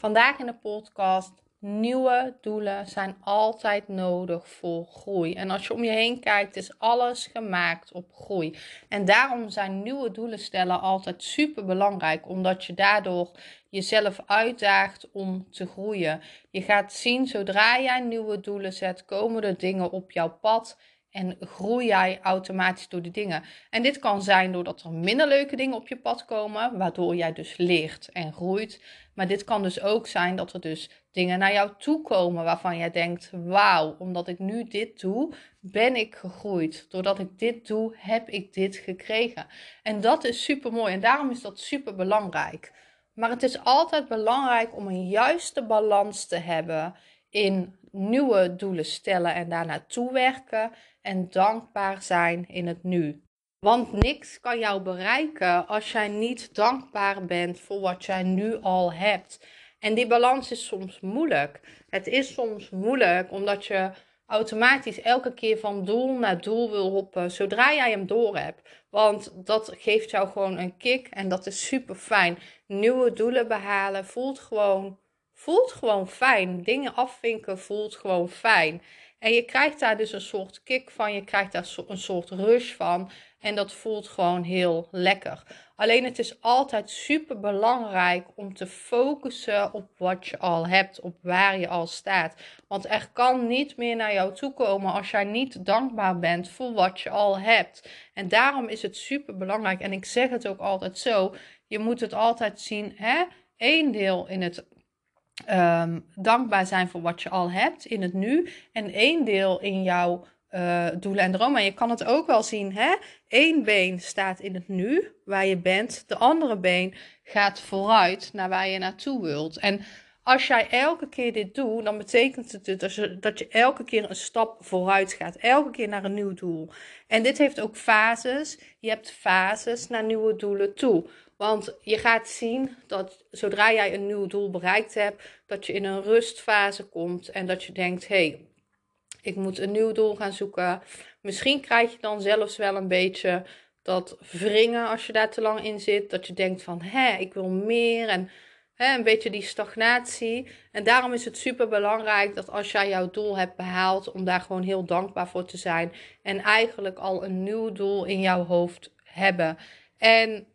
Vandaag in de podcast. Nieuwe doelen zijn altijd nodig voor groei. En als je om je heen kijkt, is alles gemaakt op groei. En daarom zijn nieuwe doelen stellen altijd super belangrijk, omdat je daardoor jezelf uitdaagt om te groeien. Je gaat zien, zodra jij nieuwe doelen zet, komen er dingen op jouw pad en groei jij automatisch door die dingen. En dit kan zijn doordat er minder leuke dingen op je pad komen, waardoor jij dus leert en groeit. Maar dit kan dus ook zijn dat er dus dingen naar jou toe komen waarvan jij denkt: wauw, omdat ik nu dit doe, ben ik gegroeid. Doordat ik dit doe, heb ik dit gekregen. En dat is super mooi en daarom is dat super belangrijk. Maar het is altijd belangrijk om een juiste balans te hebben in nieuwe doelen stellen en daarnaartoe werken en dankbaar zijn in het nu. Want niks kan jou bereiken als jij niet dankbaar bent voor wat jij nu al hebt. En die balans is soms moeilijk. Het is soms moeilijk omdat je automatisch elke keer van doel naar doel wil hoppen zodra jij hem door hebt. Want dat geeft jou gewoon een kick en dat is super fijn. Nieuwe doelen behalen voelt gewoon, voelt gewoon fijn. Dingen afvinken voelt gewoon fijn. En je krijgt daar dus een soort kick van, je krijgt daar een soort rush van. En dat voelt gewoon heel lekker. Alleen het is altijd super belangrijk om te focussen op wat je al hebt, op waar je al staat. Want er kan niet meer naar jou toe komen als jij niet dankbaar bent voor wat je al hebt. En daarom is het super belangrijk. En ik zeg het ook altijd zo: je moet het altijd zien, hè? Eén deel in het um, dankbaar zijn voor wat je al hebt in het nu. En één deel in jouw uh, doelen en dromen. En je kan het ook wel zien, hè? Eén been staat in het nu, waar je bent. De andere been gaat vooruit naar waar je naartoe wilt. En als jij elke keer dit doet, dan betekent het dus dat je elke keer een stap vooruit gaat. Elke keer naar een nieuw doel. En dit heeft ook fases. Je hebt fases naar nieuwe doelen toe. Want je gaat zien dat zodra jij een nieuw doel bereikt hebt, dat je in een rustfase komt en dat je denkt: hé, hey, ik moet een nieuw doel gaan zoeken. Misschien krijg je dan zelfs wel een beetje dat wringen als je daar te lang in zit. Dat je denkt van, hé, ik wil meer en een beetje die stagnatie. En daarom is het super belangrijk dat als jij jouw doel hebt behaald, om daar gewoon heel dankbaar voor te zijn. En eigenlijk al een nieuw doel in jouw hoofd hebben. En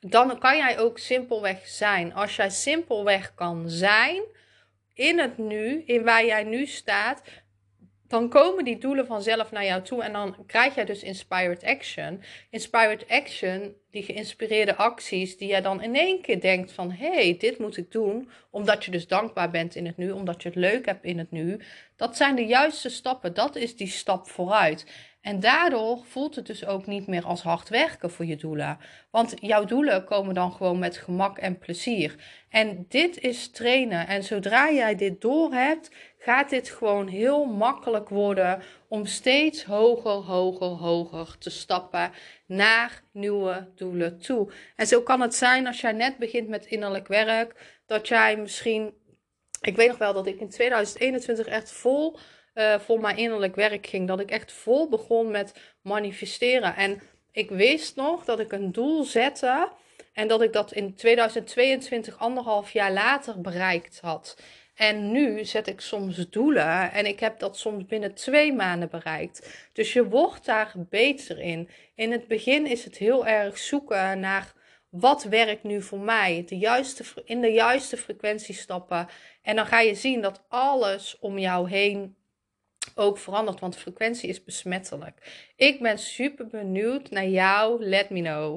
dan kan jij ook simpelweg zijn. Als jij simpelweg kan zijn in het nu, in waar jij nu staat, dan komen die doelen vanzelf naar jou toe en dan krijg jij dus inspired action. Inspired action, die geïnspireerde acties, die jij dan in één keer denkt van hé, hey, dit moet ik doen, omdat je dus dankbaar bent in het nu, omdat je het leuk hebt in het nu. Dat zijn de juiste stappen, dat is die stap vooruit. En daardoor voelt het dus ook niet meer als hard werken voor je doelen. Want jouw doelen komen dan gewoon met gemak en plezier. En dit is trainen. En zodra jij dit doorhebt, gaat dit gewoon heel makkelijk worden om steeds hoger, hoger, hoger te stappen naar nieuwe doelen toe. En zo kan het zijn als jij net begint met innerlijk werk, dat jij misschien. Ik weet nog wel dat ik in 2021 echt vol uh, voor mijn innerlijk werk ging. Dat ik echt vol begon met manifesteren. En ik wist nog dat ik een doel zette. En dat ik dat in 2022, anderhalf jaar later, bereikt had. En nu zet ik soms doelen en ik heb dat soms binnen twee maanden bereikt. Dus je wordt daar beter in. In het begin is het heel erg zoeken naar wat werkt nu voor mij. De juiste, in de juiste frequentie stappen. En dan ga je zien dat alles om jou heen ook verandert, want frequentie is besmettelijk. Ik ben super benieuwd naar jou. Let me know.